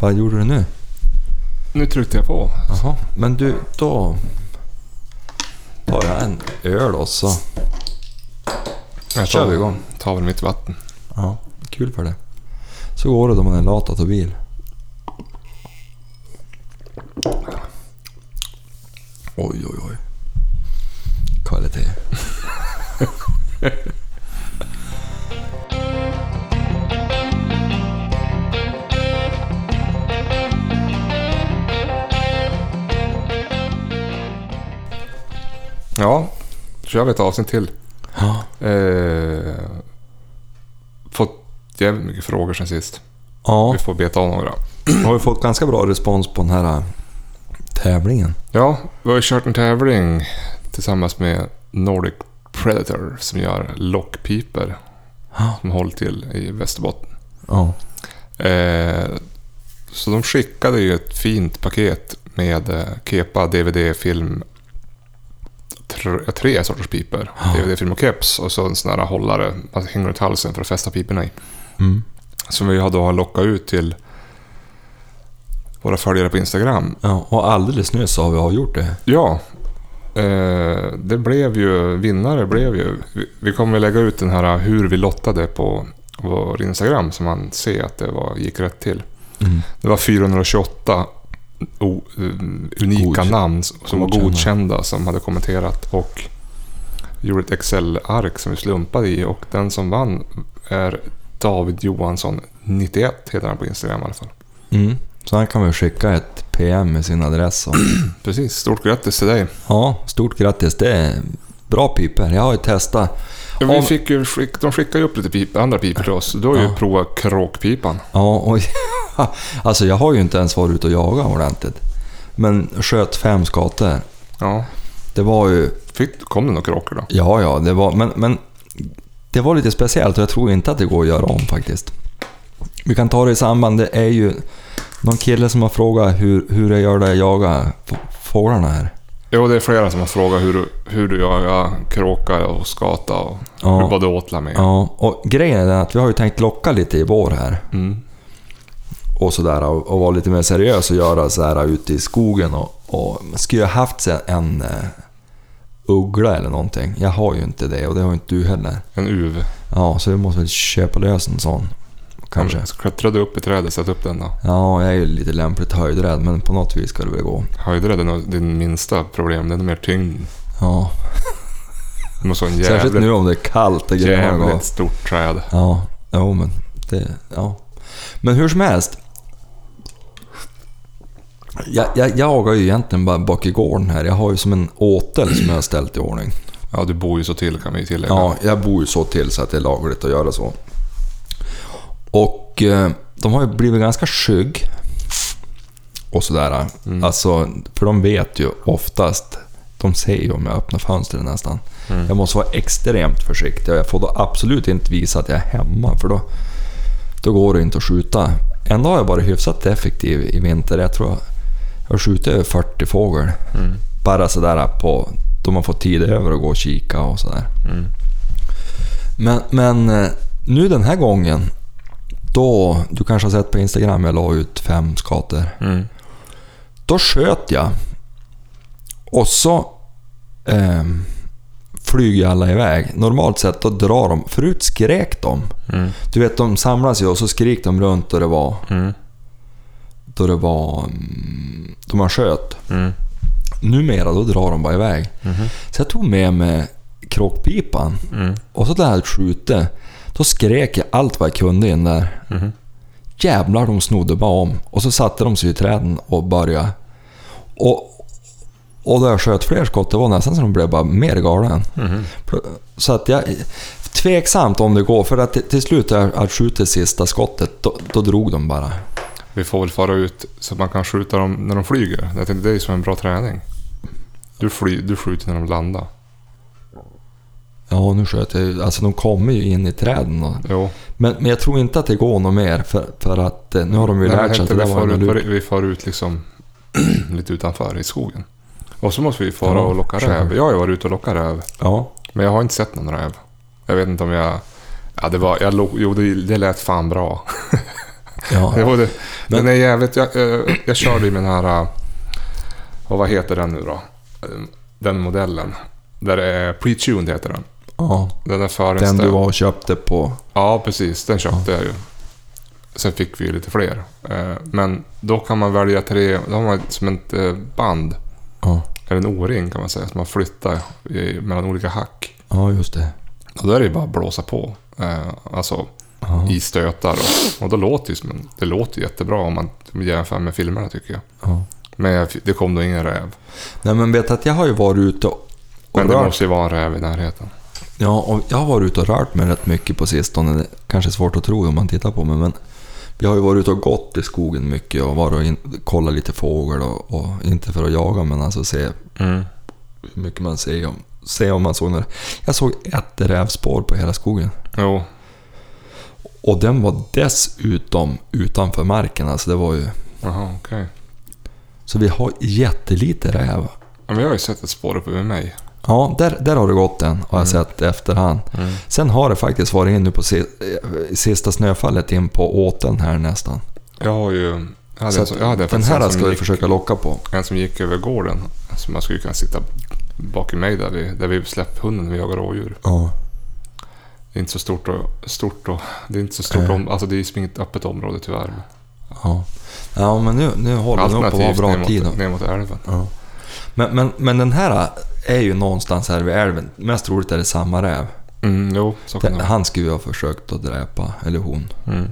Vad gjorde du nu? Nu tryckte jag på. Jaha, men du, då tar jag en öl och så Jag kör vi igång. tar väl mitt vatten. Ja, kul för det. Så går det då man är lat att ta bil. Oj, oj, oj. Kvalitet. kör vi ett avsnitt till. Ja. Eh, fått jävligt mycket frågor sen sist. Ja, Vi får beta av några. har vi fått ganska bra respons på den här äh, tävlingen. Ja, vi har ju kört en tävling tillsammans med Nordic Predator som gör lockpiper. Ja. Som håller till i Västerbotten. Ja. Eh, så de skickade ju ett fint paket med eh, Kepa, DVD, film. Tre, tre sorters piper. Ja. DVD, film och keps. Och så en sån här hållare man hänger runt halsen för att fästa piporna i. Mm. Som vi då har lockat ut till våra följare på Instagram. ja. Och alldeles nyss har vi avgjort det. Ja, eh, det blev ju, vinnare blev ju, vi, vi kommer att lägga ut den här hur vi lottade på vår Instagram så man ser att det var, gick rätt till. Mm. Det var 428 o, um, unika Godk- namn som var godkända. godkända som hade kommenterat och gjorde ett Excel-ark som vi slumpade i och den som vann är David Johansson 91 heter han på Instagram i alla fall. Mm. Så han kan väl skicka ett PM med sin adress. Och... Precis, stort grattis till dig. Ja, stort grattis. Det är bra piper. Jag har ju testat. Ja, vi fick ju, de skickade ju upp lite pip, andra pipor till oss. Du har ju Ja. provat kråkpipan. Ja, och alltså jag har ju inte ens varit ute och jagat ordentligt. Men sköt fem skator. Ja. Det var ju... Fick, kom det några kråkor då? Ja, ja, det var... Men, men det var lite speciellt och jag tror inte att det går att göra om faktiskt. Vi kan ta det i samband. Det är ju någon kille som har frågat hur, hur jag gör det att jaga f- fåglarna här. Jo, det är flera som har frågat hur, du- hur du jagar kråka och skata och Ja. hur, vad du åtlar med. Ja, och grejen är den att vi har ju tänkt locka lite i vår här. Mm. Och sådär och, och vara lite mer seriös och göra så här ute i skogen och, och skulle jag haft en eh, uggla eller någonting. Jag har ju inte det och det har inte du heller. En uv. Ja, så vi måste väl köpa lös en sån. Kanske. Ja, Klättrade upp i trädet, sätt upp den då. Ja, jag är ju lite lämpligt höjdrädd men på något vis ska det väl gå. Höjdrädd är nog din minsta problem. Det är nog mer tyngd. Ja, Du måste ha en särskilt jävligt, nu om det är kallt och grejerna jävligt stort träd. Ja, jo men det... Ja. Men hur som helst. Jag, jag jagar ju egentligen bara bak i gården här. Jag har ju som en åtel som jag har ställt i ordning. Ja, du bor ju så till kan vi tillägga. Ja, jag bor ju så till så att det är lagligt att göra så. Och eh, de har ju blivit ganska skygg. Och sådär. Mm. Alltså, för de vet ju oftast, de ser ju om jag öppnar fönstret nästan. Mm. Jag måste vara extremt försiktig och jag får då absolut inte visa att jag är hemma för då, då går det inte att skjuta. Ändå har jag varit hyfsat effektiv i vinter. Jag tror jag har skjutit över 40 fågel. Mm. Bara sådär på, då man får tid över att gå och kika och sådär. Mm. Men, men eh, nu den här gången, då, du kanske har sett på Instagram, jag la ut fem skator. Mm. Då sköt jag. Och så ehm, flyger alla iväg. Normalt sett då drar de, förut skrek de. Mm. Du vet de samlas ju och så skrik de runt då det var, Mm. Då det var, mm, då man sköt. Mm. Numera då drar de bara iväg. Mhm. Så jag tog med mig kråkpipan Mm. och så där jag skjutit, då skrek jag allt vad jag kunde in där. Mhm. Jävlar, de snodde bara om. Och så satte de sig i träden och började. Och, och då jag sköt fler skott, det var nästan så de blev bara mer galen. Mhm. Så att jag... Tveksamt om det går, för att till, slut när jag skjutit sista skottet, då, då drog de bara. Vi får väl fara ut så att man kan skjuta dem när de flyger. Jag tänkte det är ju som en bra träning. Du, fly, du skjuter när de landar. Ja, nu sköt jag Alltså de kommer ju in i träden. Och, Jo. men, men jag tror inte att det går något mer, för, för att eh, nu har de ju Nej, lärt sig att det vi, var ut, lur. vi far ut liksom lite utanför i skogen. Och så måste vi fara Ja, och locka räv. Jag har ju varit ute och lockat räv. Ja, Men jag har inte sett någon räv. Jag vet inte om jag... Ja, det var... Jag, jo, det, det lät fan bra. Ja. Jo, det, Men- Den är jävligt... Jag, eh, jag körde ju med den här... eh, Och vad heter den nu då? Den modellen. Där det är pre-tuned heter den. ja. Den är Den förinställd. du var och köpte på... Ja, precis. Den köpte jag ju. Sen fick vi ju lite fler. Eh, Men då kan man välja tre... Då har man som ett band. Ja, Eller en O-ring kan man säga. Som man flyttar mellan olika hack. ja just det. Och då är det ju bara att blåsa på. Alltså Ja. i stötar. Och, och då låter det, det låter jättebra om man jämför med filmerna tycker jag. Ja. Men jag, det kom då ingen räv. Nej men vet att jag har ju varit ute och, och Men det rört... måste ju vara en räv i närheten. Ja, och jag har varit ute och rört mig rätt mycket på sistone. Det är kanske svårt att tro om man tittar på mig men... Vi har ju varit ute och gått i skogen mycket och varit och in, kollat lite fågel och, och inte för att jaga men alltså se Mm. hur mycket man ser om, se om man såg några. Jag såg ett rävspår på hela skogen. Jo, Och den var dessutom utanför marken. Alltså det var ju... jaha okej. Så vi har jättelite räv. Ja, men jag har ju sett ett spår uppe vid mig. Ja, där, där har det gått en har jag sett i efterhand. Mm. Sen har det faktiskt varit in nu på si, eh, sista snöfallet in på åten här nästan. Jag har ju... Jag hade Så jag hade den här ska vi gick, försöka locka på. En som gick över gården. Som man skulle kunna sitta bak i mig där vi, där vi släpper hunden när vi jagar rådjur. Ja. Det är inte så stort och... Stort och det är inte så stort Nej. om, Alltså det är som inget öppet område tyvärr. Ja, ja men nu, nu håller det nog på att Alternativt bra ner tid. mot, ner mot älven. Ja. Men, men, men den här är ju någonstans här vid älven. Mest troligt är det samma räv. Mm, jo, så kan Det, han skulle ju ha försökt att dräpa, eller hon. Mm.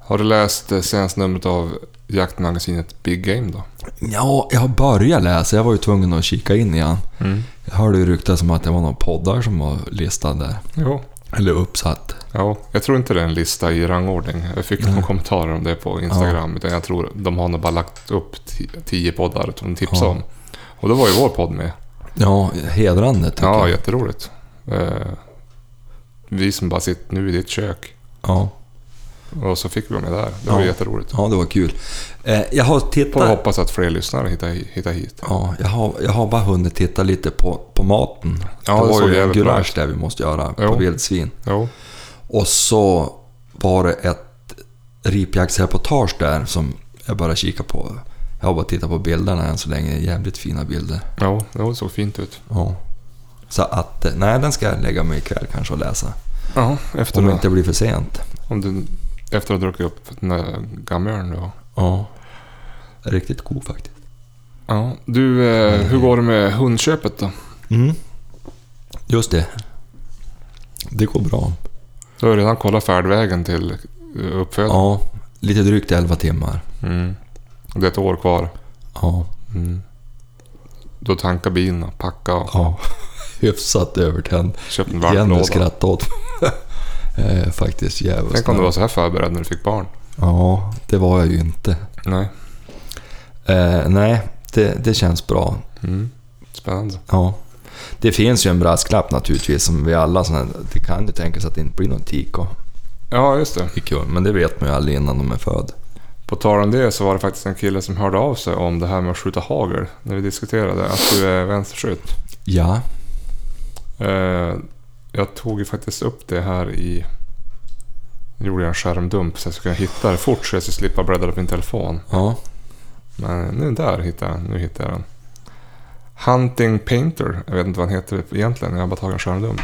Har du läst eh, senaste numret av jaktmagasinet Big Game då? Ja, jag har börjat läsa. Jag var ju tvungen att kika in igen. Mm. Jag hörde ju ryktas om att det var några poddar som var listade där. Jo. Eller uppsatt. Ja, jag tror inte det är en lista i rangordning. Jag fick Nej. några kommentarer om det på Instagram. Utan jag tror de har nog bara lagt upp ti- tio poddar som de tipsade Ja. om. Och då var ju vår podd med. Ja, hedrande tycker Ja, jag. jätteroligt. Eh, vi som bara sitter nu i ditt kök. Ja, Och så fick vi vara med där. Det var Ja. jätteroligt. ja, det var kul. Eh, jag har Får tittat... hoppas att fler lyssnare hittar, hi- hittar hit. Ja, jag har, jag har bara hunnit titta lite på, på maten. Ja, det det var ju en gulasch där vi måste göra Jo. på vildsvin. Jo. Och så var det ett ripjaktsreportage där som jag bara kika på. Jag har bara tittat på bilderna än så länge. Jävligt fina bilder. Jo, det såg fint ut. Ja. Så att, eh, nej den ska jag lägga mig ikväll kanske och läsa. Ja, efter, Om det inte blir för sent. om du, efter att ha druckit upp den där gammöln då. Ja. Riktigt god faktiskt. Ja, du, eh, hur går det med hundköpet då? Mm. Just det. Det går bra. Du har redan kollat färdvägen till eh, uppfödning. Ja, lite drygt 11 timmar. Mm. Det är ett år kvar. Ja, Mm. Då tankar bilen och packa och ja. hyfsat övertänd. köpt en varm Jenny låda. skrattade åt eh, Faktiskt jävligt. Tänk om du var så här förberedd när du fick barn. Ja, det var jag ju inte. Nej. Eh, nej, det, det känns bra. Mm. Spännande. Ja. Det finns ju en brasklapp naturligtvis som vi alla såna, Det kan ju tänkas att det inte blir någon tik och Ja, just det. är kul, Men det vet man ju aldrig innan de är född. På tal om det så var det faktiskt en kille som hörde av sig om det här med att skjuta hagel. När vi diskuterade att du är vänsterskytt. Ja, Eh, jag tog ju faktiskt upp det här i... Gjorde jag en skärmdump så jag skulle kunna hitta det fort så jag skulle slippa bläddra på min telefon. ja, Men nu där hittade jag den. Nu hittade jag den. Hunting Painter. Jag vet inte vad han heter egentligen. Jag har bara tagit en skärmdump.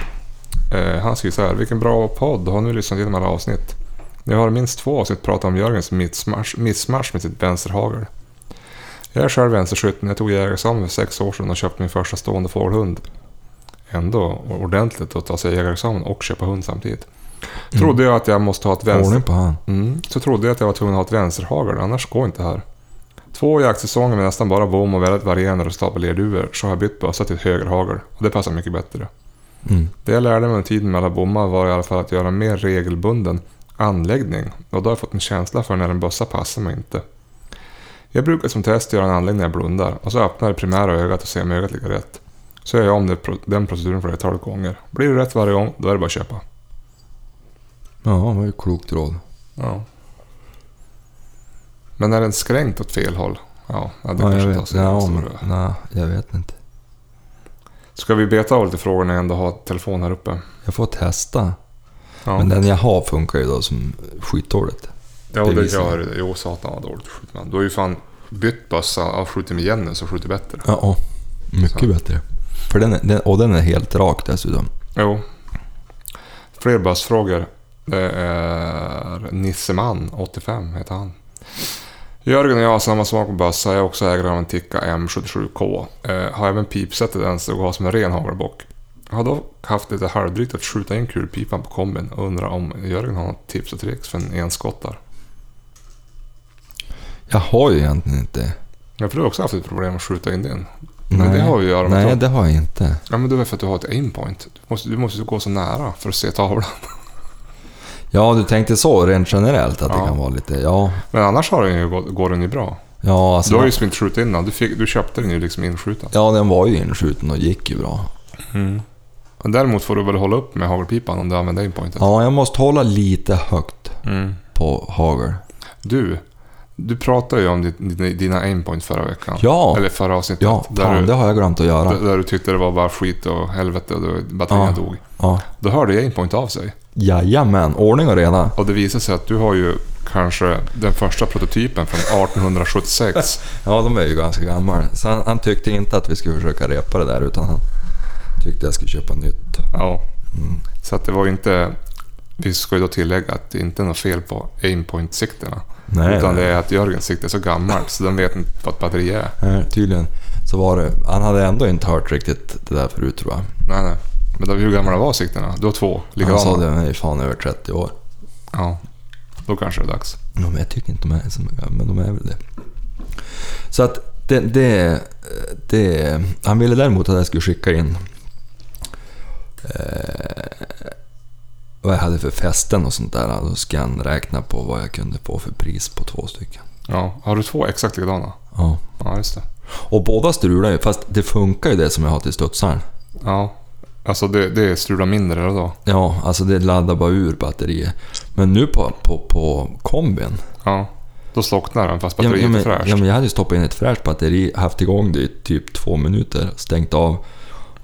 Eh, han skriver så här. Vilken bra podd. Har nu lyssnat igenom alla avsnitt. Ni har minst två avsnitt pratat om Jörgens missmatch med sitt vänsterhagel. Jag är själv vänsterskytt, men jag tog jägarexamen för sex år sedan och köpte min första stående fågelhund. Ändå ordentligt att ta sig jägarexamen och köpa hund samtidigt. Trodde jag att jag måste ha ett vänster... på han. Mm, så trodde jag att jag var tvungen att ha ett vänsterhagel, annars går inte här. Två jaktsäsonger med nästan bara bom och väldigt varierande resultat på lerduvor så har jag bytt bössa till ett högerhagel och det passar mycket bättre. Mm. Det jag lärde mig under tiden med alla bommar var i alla fall att göra en mer regelbunden anläggning och då har jag fått en känsla för när en bössa passar mig inte. Jag brukar som test göra en anläggning när jag blundar och så öppnar det primära ögat och ser om ögat ligger rätt. Så gör jag om det, den proceduren flertalet gånger. Blir det rätt varje gång, då är det bara att köpa. Ja, det var ju klokt råd. Ja. Men är den skränkt åt fel håll? Ja, det Ja, kanske vet. sig Ja, en men, nej, jag vet inte. Ska vi beta av lite frågor när jag ändå har telefon här uppe? Jag får testa. Ja. Men den jag har funkar ju då som skitdåligt. Ja, det gör det. Jo, satan vad dåligt skjuter man. Du har ju fan bytt bössa skjutit med Jenny så skjuter bättre. Ja, mycket Så. bättre. För den, är- den, och den är helt rak dessutom. Jo. Fler bössfrågor. Det är Nisseman, 85 heter han. Jörgen och jag har samma smak på bössa. Jag är också ägare av en Tikka M77K. Eh, har även pipset i den så går som en ren hagelbock. Har dock haft lite halvdrygt att skjuta in kulpipan på kombin och undrar om Jörgen har något tips och tricks för en enskottar. Jag har ju egentligen inte... Jag har också haft ett problem att skjuta in din. Men det har ju att göra med Nej, det har jag inte. Ja men det är för att du har ett aimpoint. Du måste, du måste gå så nära för att se tavlan. Ja, du tänkte så rent generellt att Ja. det kan vara lite... Ja, Men annars har den ju, gå- går den ju bra. ja alltså... Du har ju som inte skjutit in den. Du, fick, du köpte den ju liksom inskjuten. Ja, den var ju inskjuten och gick ju bra. Men däremot får du väl hålla upp med hagelpipan om du använder aimpointet. Ja, jag måste hålla lite högt Mm. på hagel. Du, du pratade ju om dina, dina aimpoint förra veckan. Ja. Eller förra avsnittet. Ja, där, fan, du, det har jag glömt att göra. där, du tyckte det var bara skit och helvete och batterierna Ja. dog. Ja. Då hörde aimpoint av sig. Jajamän, ordning och reda. Och det visade sig att du har ju kanske den första prototypen från 1876. Ja, de är ju ganska gamla. Så han, han tyckte inte att vi skulle försöka repa det där utan han tyckte jag skulle köpa nytt. Ja. Mm. Så att det var ju inte... Vi ska ju då tillägga att det inte är något fel på aimpoint-siktena. Nej, utan nej. det är att Jörgens sikte är så gammalt så den vet inte vad ett batteri är. Nej, tydligen så var det... Han hade ändå inte hört riktigt det där förut tror jag. Nej, nej. Men då, hur gamla var siktena? Du har två Han likadana? sa det, är fan över 30 år. Ja. Då kanske det är dags. Ja, men jag tycker inte de är så gamla, men de är väl det. Så att det, det, det... Han ville däremot att jag skulle skicka in eh, vad jag hade för fästen och sånt där. Då ska han räkna på vad jag kunde få för pris på två stycken. Ja. Har du två exakt likadana? Ja. Ja, just det. Och båda strular ju, fast det funkar ju det som jag har till studsaren. Ja. Alltså det, det strular mindre eller då? Ja, alltså det laddar bara ur batteriet. Men nu på, på, på kombin. Ja. Då slocknar den fast batteriet ja, men, är fräscht. ja, men jag hade ju stoppat in ett fräscht batteri, haft igång det i typ två minuter, stängt av.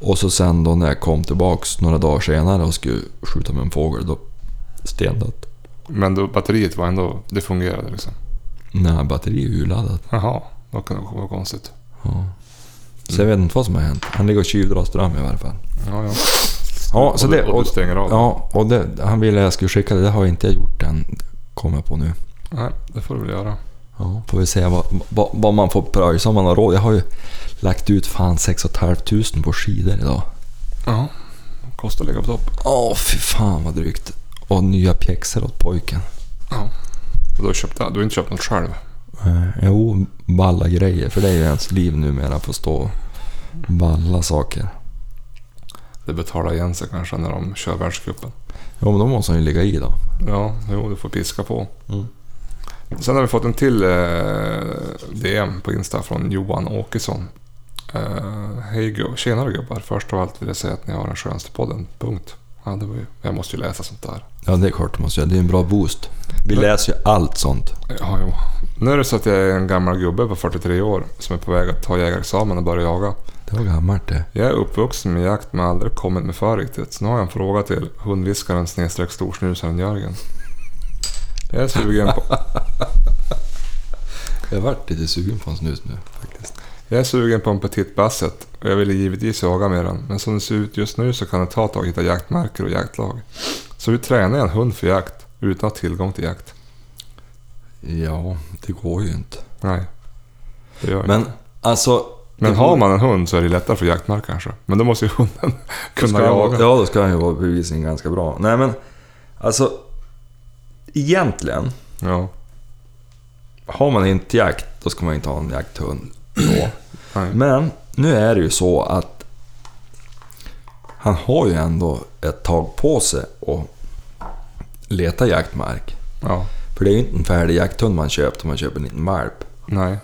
Och så sen då när jag kom tillbaks några dagar senare och skulle skjuta med en fågel, då stendött. Men då, batteriet var ändå... Det fungerade liksom. Nej, batteriet är ju laddat. Jaha. Då kan det vara konstigt. Ja. Så jag vet inte vad som har hänt. Han ligger och tjuvdrar ström i varje fall. Ja, ja. Ja, så och, det, du, och du stänger av? Ja, och det, han ville att jag skulle skicka det. Det har jag inte gjort än, kommer jag på nu. Nej, det får du väl göra. Ja, får vi se vad, vad, vad man får pröjsa om man har råd. Jag har ju lagt ut fan 6 500 på skidor idag. Ja. Kostar att ligga på topp. Åh, fy fan vad drygt. Och nya pjäxor åt pojken. Ja. Du har, köpt, du har inte köpt något själv? Eh, jo, balla grejer. För det är ju ens liv numera att få stå och balla saker. Det betalar igen sig kanske när de kör världscupen. Jo, men då måste han ju ligga i då. Ja, jo, du får piska på. Mm. Sen har vi fått en till eh, DM på Insta från Johan Åkesson. Eh, Hej gu- tjenare gubbar. Först av allt vill jag säga att ni har den skönaste podden. Punkt. Ja, det var ju, jag måste ju läsa sånt där. Ja, det är klart du måste göra. Det är en bra boost. Vi Men- läser ju allt sånt. Ja, jo. Nu är det så att jag är en gammal gubbe på 43 år som är på väg att ta jägarexamen och börja jaga. Det var gammalt det. Jag är uppvuxen med jakt men aldrig kommit med för riktigt. Så nu har jag en fråga till hundviskaren snedstreck storsnusaren Jörgen. Jag är sugen på... Jag varit lite sugen på en snus nu faktiskt. Jag är sugen på en Petit Basset och jag vill givetvis jaga med den. Men som det ser ut just nu så kan det ta ett tag att hitta jaktmarker och jaktlag. Så hur tränar jag en hund för jakt utan att ha tillgång till jakt? Ja, det går ju inte. Nej, det gör jag Men inte. alltså... Men det har man en hund så är det lättare för jaktmark kanske. Men då måste ju hunden kunna jaga. Ja, då ska han ju vara bevisligen ganska bra. Nej men, alltså... Egentligen, Ja. har man inte jakt, då ska man inte ha en jakthund. Så. Men, nu är det ju så att... Han har ju ändå ett tag på sig att leta jaktmark. Ja. För det är ju inte en färdig jakthund man köpt om man köper en liten valp. Nej.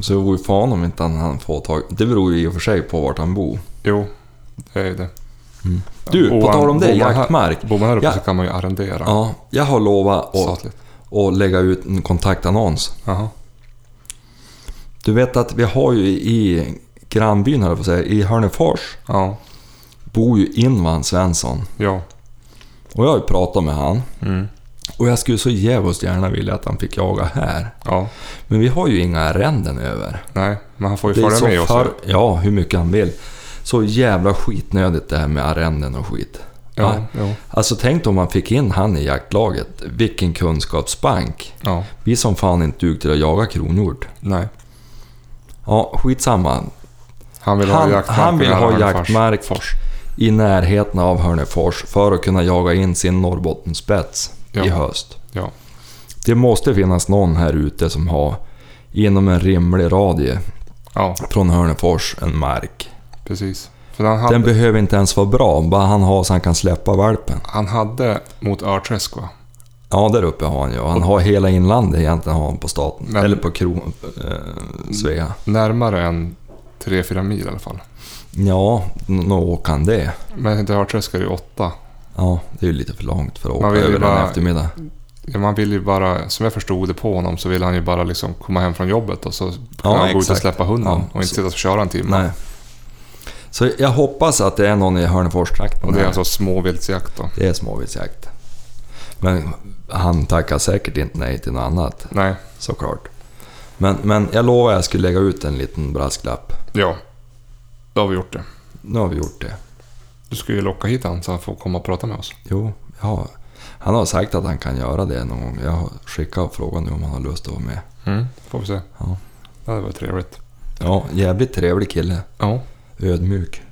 Så det vore ju fan om inte han, får tag... Det beror ju i och för sig på vart han bor. Jo, det är det. Du, Bor på tal om det, här- jaktmark. Bor man här uppe så kan man ju arrendera. Ja, jag har lovat att, att lägga ut en kontaktannons. Jaha. Du vet att vi har ju i grannbyn, jag att säga, i Hörnefors, Ja. bor ju Invan Svensson. Ja. Och jag har ju pratat med han. Mm. Och jag skulle så jävligt gärna vilja att han fick jaga här. Ja, Men vi har ju inga arrenden över. nej, men han får ju följa med oss. för, Ja, hur mycket han vill. Så jävla skitnödigt det här med arrenden och skit. Ja, ja, Alltså tänk om man fick in han i jaktlaget. Vilken kunskapsbank. ja, Vi som fan inte dug till att jaga kronhjort. nej. Ja, skitsamma. Han vill Han- ha jaktmark han vill ha jaktmark. Fors. I närheten av Hörnefors för att kunna jaga in sin Norrbottenspets Ja. i höst. Ja, Det måste finnas någon här ute som har inom en rimlig radie ja, från Hörnefors en mark. Precis. Hade, Den behöver inte ens vara bra, bara han har så han kan släppa valpen. han hade mot Örträsk va? Ja, där uppe har han ju. Han har hela inlandet egentligen har han på staten. Men- Eller på Kron... Eh, Svea. Närmare än 3-4 mil i alla fall. Ja, n- nå åker han det. Men inte Örträsk är det 8. Ja, det är ju lite för långt för att Man åka ju över bara- en eftermiddag. Ja, man vill ju bara, som jag förstod det på honom, så vill han ju bara liksom komma hem från jobbet och så kan Ja, han gå ut och släppa hunden Ja, och inte sitta och köra en timme. Nej. Så jag hoppas att det är någon i Hörneforstrakten. Och det är alltså småviltsjakt då? det är småviltsjakt. Men han tackar säkert inte nej till något annat, Nej, såklart. Men, men jag lovar jag skulle lägga ut en liten brasklapp. ja. Då har vi gjort det. Nu har vi gjort det. Du ska ju locka hit han så han får komma och prata med oss. Jo, ja. Han har sagt att han kan göra det någon gång. Jag har skickat frågan nu om han har lust att vara med. Mm, får vi se. Ja. Det hade varit trevligt. Ja, jävligt trevlig kille. Ja. Ödmjuk.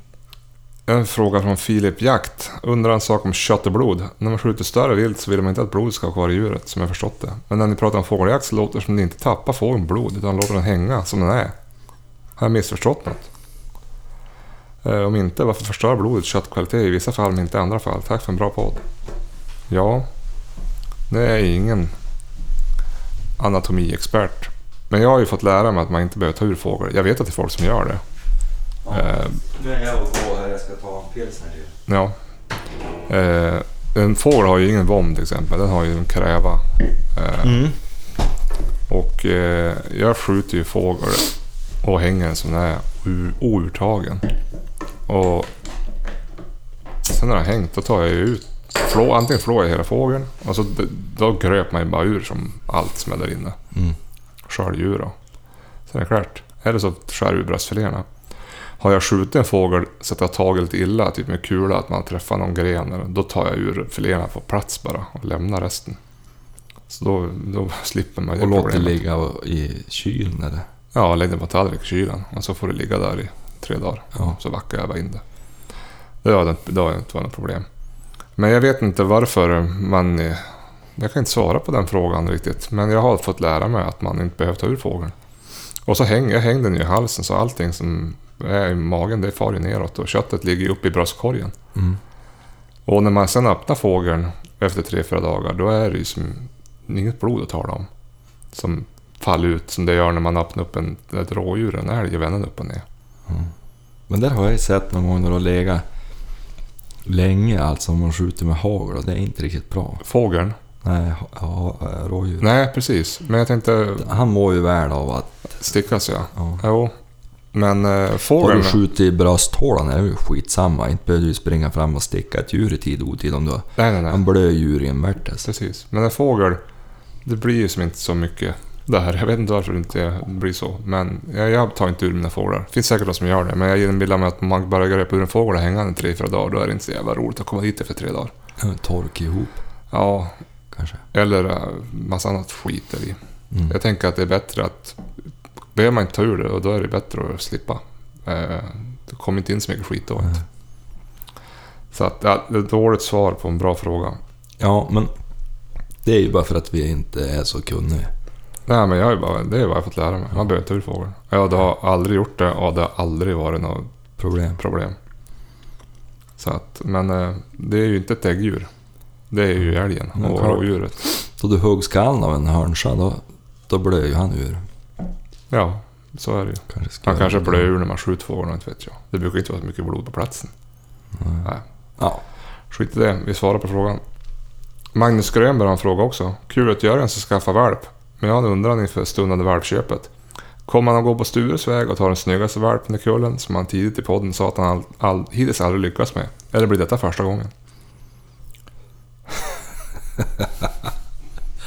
En fråga från Filip Jakt. Undrar en sak om kött och blod. När man skjuter större vilt så vill man inte att blodet ska vara kvar i djuret, som jag förstått det. Men när ni pratar om fågeljakt så låter det som att ni inte tappar fågeln blod, utan låter den hänga som den är. Har jag missförstått något? Eh, om inte, varför förstöra blodet köttkvalitet i vissa fall men inte i andra fall? Tack för en bra podd. Ja, nu är jag ingen anatomiexpert. Men jag har ju fått lära mig att man inte behöver ta ur fågel. Jag vet att det är folk som gör det. Eh, Nu är jag och gå här, jag ska ta en pilsner ju. Ja. Eh, en fågel har ju ingen vom till exempel. Den har ju en kräva. Eh, Mm. Och eh, jag skjuter ju fågel och hänger den som den är ur- ourtagen. Och sen när den har hängt då tar jag ju ut flå, antingen flår jag hela fågeln och så då gröp man ju bara ur som allt som är där inne. Mm. Skölj ur då. Sen är det klart. Eller så skär ur bröstfiléerna. Har jag skjutit en fågel så att jag tagit lite illa, typ med kula, att man träffar någon gren, då tar jag ur filéerna på plats bara och lämnar resten. Så då, då slipper man Och låt det ligga i kylen eller? Ja, lägg den på tallrik i kylen och så får det ligga där i tre dagar. Ja. Så vackar jag bara in det. Det har inte, det har inte varit något problem. Men jag vet inte varför man... Jag kan inte svara på den frågan riktigt. Men jag har fått lära mig att man inte behöver ta ur fågeln. Och så häng, jag hängde den ju i halsen så allting som är i magen det far ju neråt och köttet ligger ju uppe i bröstkorgen. Mm. Och när man sen öppnar fågeln efter tre, fyra dagar då är det ju som inget blod att tala om. Som faller ut som det gör när man öppnar upp en, ett rådjur, en älg, vänder upp och ner. Men där har jag ju sett någon gång när de legat länge alltså om man skjuter med hagel och det är inte riktigt bra. Fågeln? Nej, ha, ha, rådjur. Nej, precis. Men jag tänkte Han mår ju väl av att... stickas ja. Ja. Jo. Men eh, Har fågeln... du skjutit i brösthålan är det ju skitsamma. Inte behöver du springa fram och sticka ett djur i tid och otid om du har... Nej, nej, nej. Han blöder djur invärtes. Precis. Men en fågel, det blir ju som inte så mycket där. Jag vet inte varför det inte blir så. Men jag, jag tar inte ur mina fåglar. Det finns säkert de som gör det. Men jag en av mig att om man bara greppa ur en fågel och hänga den tre, fyra dagar, då är det inte så jävla roligt att komma dit efter tre dagar. Tork ihop Ja, kanske. eller uh, massa annat skit där i. Mm. Jag tänker att det är bättre att... Behöver man inte ta ur det, och då är det bättre att slippa. Eh, det kommer inte in så mycket skit då. Nej. Så att, ja, det är ett dåligt svar på en bra fråga. Ja, men det är ju bara för att vi inte är så kunniga. Nej, men jag är bara, det är vad jag fått lära mig. Man behöver inte ta ur fågeln. Jag har aldrig gjort det och det har aldrig varit något Problem. problem. Så att, men eh, det är ju inte ett äggdjur. Det är ju älgen Men och rådjuret. Så du hugg skallen av en hörnsa, då, då blöder ju han ur. Ja, så är det ju. Kanske Man kanske blöder ur när man skjuter fågeln, inte vet jag. Det brukar inte vara så mycket blod på platsen. Nej. Ja. Skit i det, vi svarar på frågan. Magnus Grönberg har en fråga också. Kul att Jörgen ska skaffa valp. Men jag har en undran inför stundande valpköpet. Kommer han att gå på Stures väg och ta den snyggaste valpen i kullen som han tidigt i podden sa att han all, all, hittills aldrig lyckats med? Eller blir detta första gången?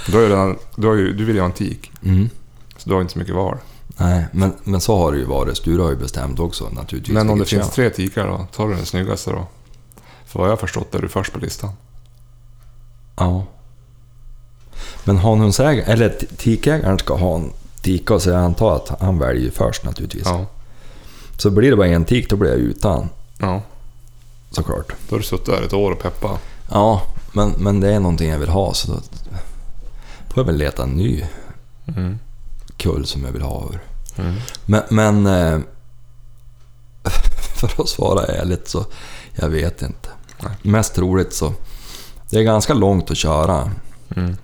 Du, har ju redan, du, har ju, du vill ju ha en tik, Mm. så du har inte så mycket val. Nej, men, men så har det ju varit. Sture har ju bestämt också naturligtvis. Men om det finns tre tikar då, tar du den snyggaste då? För vad jag har förstått är du först på listan. Ja. Men hanhundsägaren, eller tikägaren ska ha en tika, så jag antar att han väljer ju först naturligtvis. Ja. Så blir det bara en tik, då blir jag utan. ja. Såklart. Då har du suttit där ett år och peppa. Ja, men, men det är någonting jag vill ha, så då får jag väl leta en ny Mm. Kull som jag vill ha ur. Mm. Men, men eh, för att svara ärligt så, jag vet inte. Nej. Mest troligt så, det är ganska långt att köra. Mm.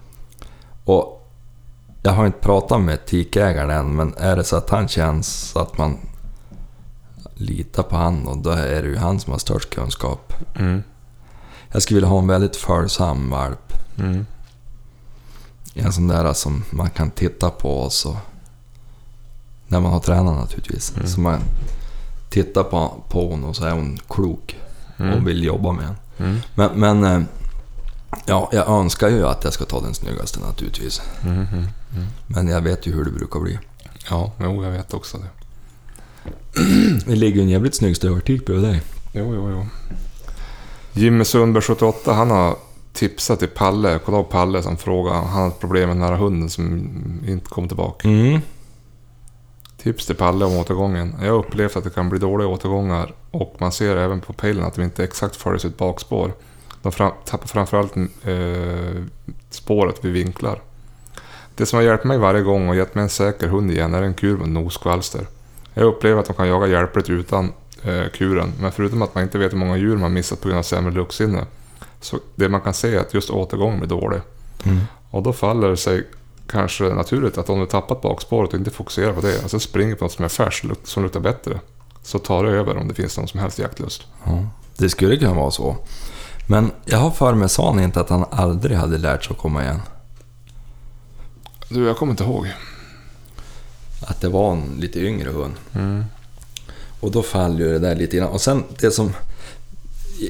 Och jag har inte pratat med tikägaren än, men är det så att han känns att man litar på han och då är det ju han som har störst kunskap. Mm. Jag skulle vilja ha en väldigt följsam valp. Mm. En sån där som man kan titta på och så... När man har tränat naturligtvis. Mm. Så man tittar på, på hon och så är hon klok Mm. och vill jobba med en. Mm. Men, men eh, ja, jag önskar ju att jag ska ta den snyggaste naturligtvis. Mm. Mm. Mm. Men jag vet ju hur det brukar bli. Ja, jo, jag vet också det. Det ligger ju en jävligt snygg stövartik bredvid dig. Jo, jo, jo. Jimmy Sundberg 78, han har tipsat till Palle. Kolla på Palle som frågar. Han har ett problem med den här hunden som inte kom tillbaka. Mm. Tips till Palle om återgången. Jag har upplevt att det kan bli dåliga återgångar och man ser även på pejlen att de inte exakt följer sitt bakspår. De fram, tappar framförallt eh, spåret vid vinklar. Det som har hjälpt mig varje gång och gett mig en säker hund igen är en kur med noskvalster. Jag upplever att de kan jaga hjälpligt utan eh, kuren, men förutom att man inte vet hur många djur man missat på grund av sämre luktsinne, så det man kan se är att just återgången blir dålig. Mm. Och då faller det sig kanske naturligt att om du tappat bakspåret och inte fokuserar på det, och så springer på något som är färskt, som luktar bättre, så tar det över om det finns någon som helst jaktlust. Ja, det skulle kunna vara så. Men jag har för mig, sa han inte att han aldrig hade lärt sig att komma igen? Du, jag kommer inte ihåg. Att det var en lite yngre hund. Mm. Och då faller ju det där lite grann. Och sen det som...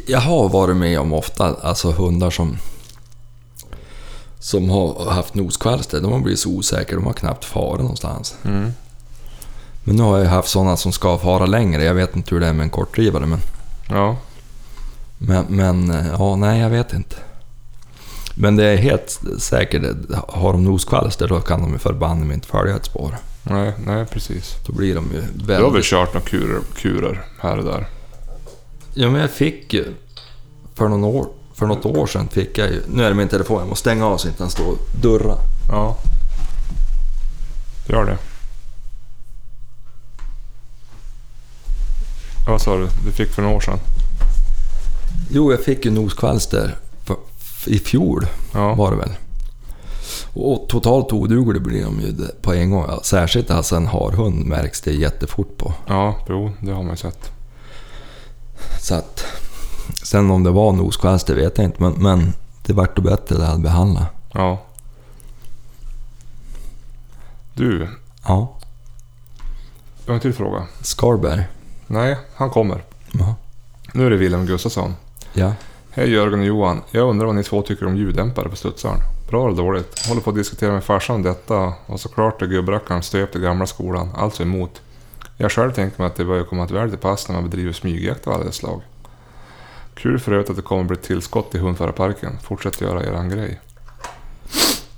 Jag har varit med om ofta, alltså hundar som... Som har haft noskvalster, de har blivit så osäkra, de har knappt farit någonstans. Mm. Men nu har jag haft sådana som ska fara längre, jag vet inte hur det är med en kortdrivare men... Ja. Men, men eh, ja, nej jag vet inte. Men det är helt säkert, har de noskvalster då kan de ju förbanne mig inte följa ett spår. Nej, nej, precis. Då blir de ju Du har väl väldigt... kört några kurer, kurer här och där? Ja men jag fick ju... För, någon år, för något år sedan fick jag ju... Nu är det min telefon, jag måste stänga av så inte den står och durrar. Ja. Gör det. Vad sa du? Du fick för några år sedan? Jo, jag fick ju noskvalster för, i fjol Ja. var det väl. Och totalt oduglig blir de ju på en gång. Särskilt alltså en harhund märks det jättefort på. Ja, jo, det har man ju sett. Så att... Sen om det var noskvalster vet jag inte, men, men det vart då bättre det hade behandlat. Ja. Du, Ja, jag har en till fråga. Skarberg. Nej, han kommer. Ja. Nu är det Wilhelm Gustafsson. ja. Hej Jörgen och Johan. Jag undrar vad ni två tycker om ljuddämpare på studsaren. Bra eller dåligt? Håller på att diskutera med farsan om detta och såklart är gubbrackaren stöpt i gamla skolan, alltså emot. Jag själv tänker mig att det börjar komma ett väl till pass när man bedriver smygjakt av alla slag. Kul för övrigt att det kommer bli ett tillskott till hundförarparken. Fortsätt göra eran grej.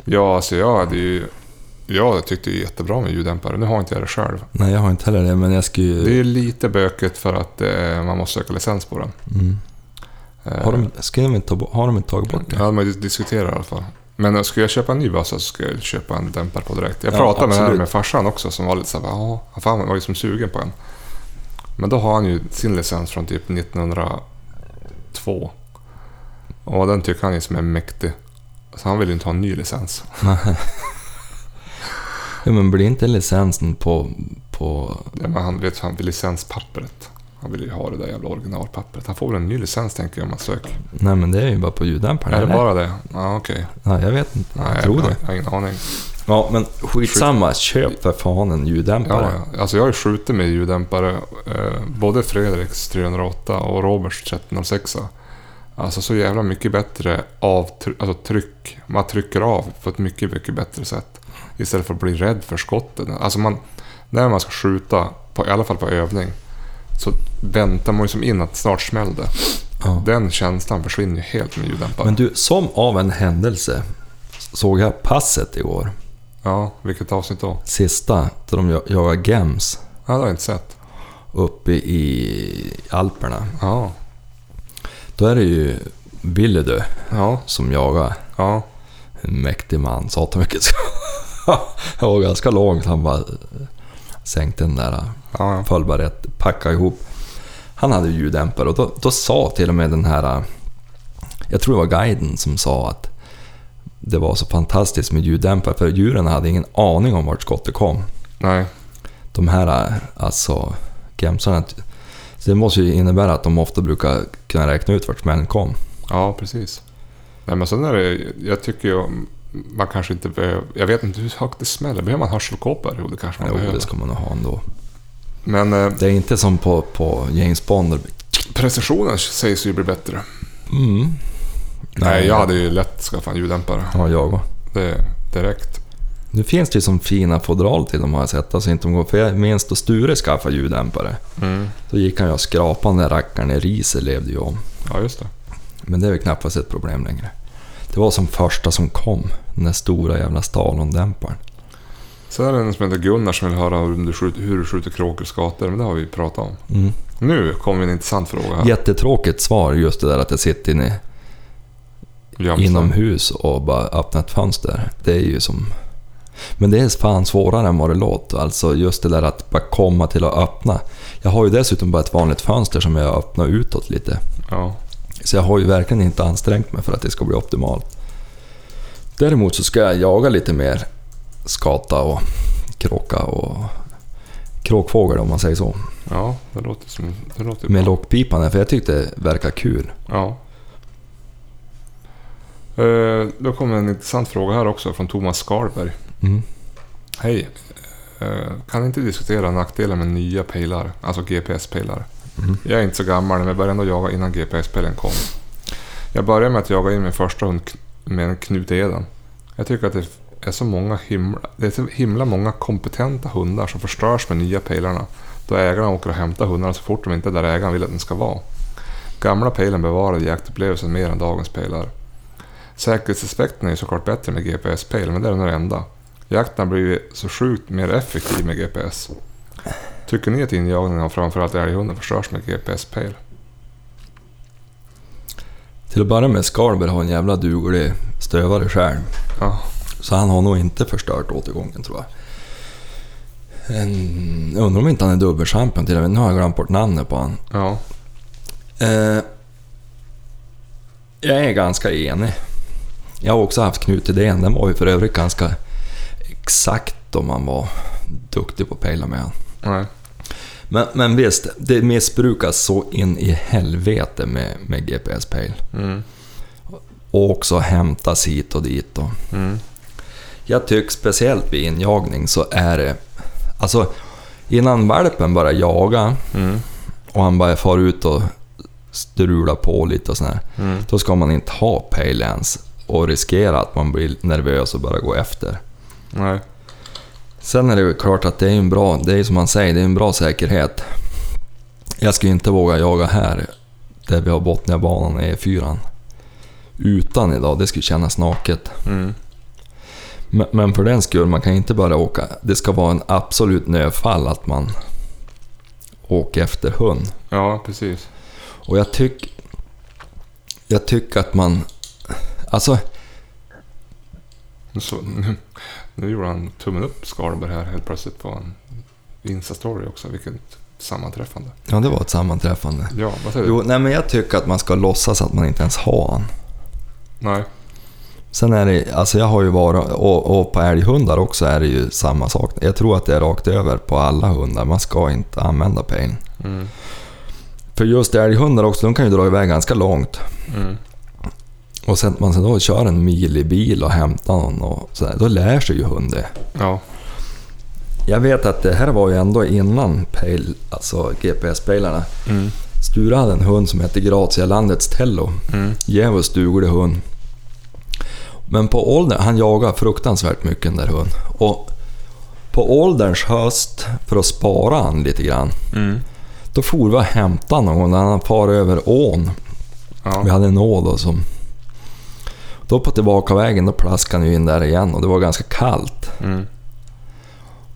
Ja, alltså jag hade ju... Jag tyckte ju jättebra med ljuddämpare. Nu har inte jag det själv. Nej, jag har inte heller det, men jag skulle ju... Det är lite bökigt för att eh, man måste söka licens på den. Mm. Eh, Har, de, ska de inte har de inte tagit bort det? Ja, ju diskuterat i alla fall. Men ska jag köpa en ny bössa så ska jag köpa en dämpare på direkt. Jag Ja, pratade med, här med farsan också som var lite såhär, ja, han var ju som sugen på en. Men då har han ju sin licens från typ 1902. Och den tycker han ju som är mäktig. Så han vill ju inte ha en ny licens. Ja, men blir inte licensen på... på Ja, men han vet han licenspappret. Han vill ju ha det där jävla originalpappret. Han får väl en ny licens tänker jag om man söker. nej, men det är ju bara på ljuddämparen. Är det eller? bara det? Ja, okej. Nej, jag vet inte. Nej, jag tror det. jag har ingen aning. Ja, men skitsamma. Köp för fan en Ja, ljuddämpare. ja. Alltså jag har ju skjutit med ljuddämpare. Eh, både Fredriks 308 och Roberts 1306. Alltså så jävla mycket bättre avtryck, alltså tryck. Man trycker av på ett mycket, mycket bättre sätt. Istället för att bli rädd för skottet. Alltså man, när man ska skjuta, på, i alla fall på övning, så väntar man ju som in att snart smäller det. Ja. Den känslan försvinner ju helt med ljuddämpare. Men du, som av en händelse såg jag passet igår. Ja, vilket avsnitt då? Sista, där de jag- jagar gems Ja, det har jag inte sett. uppe i Alperna. Ja, Då är det ju Billedö ja, som jagar. ja. En mäktig man, satan mycket Det var ganska långt. Han bara sänkte den där, ja, rätt, packade ihop. Han hade ju ljuddämpare och då, då sa till och med den här, jag tror det var guiden som sa att det var så fantastiskt med ljuddämpare för djuren hade ingen aning om vart skottet kom. Nej, De här, alltså, gemsarna, det måste ju innebära att de ofta brukar kunna räkna ut vart smällen kom. ja precis. Nej, men sen är det, jag tycker ju, man kanske inte behöver, jag vet inte hur högt det smäller. Behöver man hörselkåpor? Jo, det kanske man Jo, behöver. det ska man nog ha ändå. Men eh, Det är inte som på, på James Bond. precisionen sägs ju bli bättre. Mm. Nej, jag hade ju lätt skaffat en ljuddämpare. Ja, jag också. Det, direkt. Nu finns det ju som fina fodral till dem har jag sett, alltså inte de går. För jag minns då Sture skaffade ljuddämpare. Mm. Då gick han ju och skrapade den där rackaren i riset levde ju om. Ja, just det. Men det är väl knappast ett problem längre. Det var som första som kom, den där stora jävla Stalon-dämparen. Sen är det en som heter Gunnar som vill höra hur du skjuter, hur du skjuter kråkor men det har vi pratat om. Mm. Nu kommer en intressant fråga här. Jättetråkigt svar just det där att jag sitter inne inomhus och bara öppnar ett fönster. Det är ju som... Men det är fan svårare än vad det låter. Alltså just det där att bara komma till att öppna. Jag har ju dessutom bara ett vanligt fönster som jag öppnar utåt lite. Ja. Så jag har ju verkligen inte ansträngt mig för att det ska bli optimalt. Däremot så ska jag jaga lite mer skata och kråka och kråkfågel om man säger så. ja, det låter som... Det låter Med lockpipan för jag tyckte det verkar kul. Ja. Eh, då kommer en intressant fråga här också från Thomas Skarberg. Mm. Hej. Eh, kan inte diskutera nackdelen med nya pejlar, alltså GPS-pejlar? Mm. Jag är inte så gammal, men jag började ändå jaga innan GPS-pejlen kom. Jag började med att jaga in min första hund med en Knut Eden. Jag tycker att det är så många himla, det är så himla många kompetenta hundar som förstörs med nya pejlarna. Då ägarna åker och hämtar hundarna så fort de inte är där ägaren vill att den ska vara. Gamla pejlen bevarade jaktupplevelsen mer än dagens pejlar. Säkerhetsaspekten är ju såklart bättre med GPS-pejl, men det är den enda. Jakten har blivit så sjukt mer effektiv med GPS. Tycker ni att injagningen av framförallt älghunden förstörs med GPS-pejl? Till att börja med, Skarberg har en jävla duglig stövare själv. Ja, Så han har nog inte förstört återgången tror jag. En, jag undrar om inte han är dubbelchampion till och med. Nu har jag glömt bort namnet på han. ja, Eh, jag är ganska enig. Jag har också haft Knut Idén. Den var ju för övrigt ganska exakt om man var duktig på att pejla med han. Nej, Men, men visst, det missbrukas så in i helvete med, med GPS-pejl. mm, Och också hämtas hit och dit. Och. mm, Jag tycker speciellt vid injagning så är det... Alltså, innan valpen börjar jaga mm, och han bara far ut och strular på lite och sådär. mm, Då ska man inte ha pejl ens och riskera att man blir nervös och börjar gå efter. nej, Sen är det ju klart att det är en bra, det är som man säger, det är en bra säkerhet. Jag skulle inte våga jaga här, där vi har Botniabanan i E4. Utan idag, det skulle kännas naket. mm, Men, men för den skull, man kan inte bara åka. Det ska vara en absolut nödfall att man åker efter hund. ja precis. Och jag tycker... Jag tycker att man... Alltså, Så, nu, nu gjorde han tummen upp Skarberg här helt plötsligt på en Insta-story också. Vilket sammanträffande. ja det var ett sammanträffande. Ja, vad säger du? Jo, nej men jag tycker att man ska låtsas att man inte ens har han. Nej, Sen är det, alltså jag har ju varit, och, och på älghundar också är det ju samma sak. Jag tror att det är rakt över på alla hundar, man ska inte använda pejl. mm, För just älghundar också, de kan ju dra iväg ganska långt. mm, Och sen man sen då kör en mil i bil och hämtar någon och sådär, då lär sig ju hunden. ja, Jag vet att det här var ju ändå innan pejl, alltså GPS-pejlarna. mm, Sture hade en hund som hette Gratialandets Tello. Mm. Djävulskt duglig hund. Men på åldern, han jagade fruktansvärt mycket den där hunden. Och på ålderns höst, för att spara han lite grann, Mm. då for vi och hämtade någon när han far över ån. Vi Ja. hade en å då som... Då på tillbakavägen, då plaskade han ju in där igen och det var ganska kallt. Mm.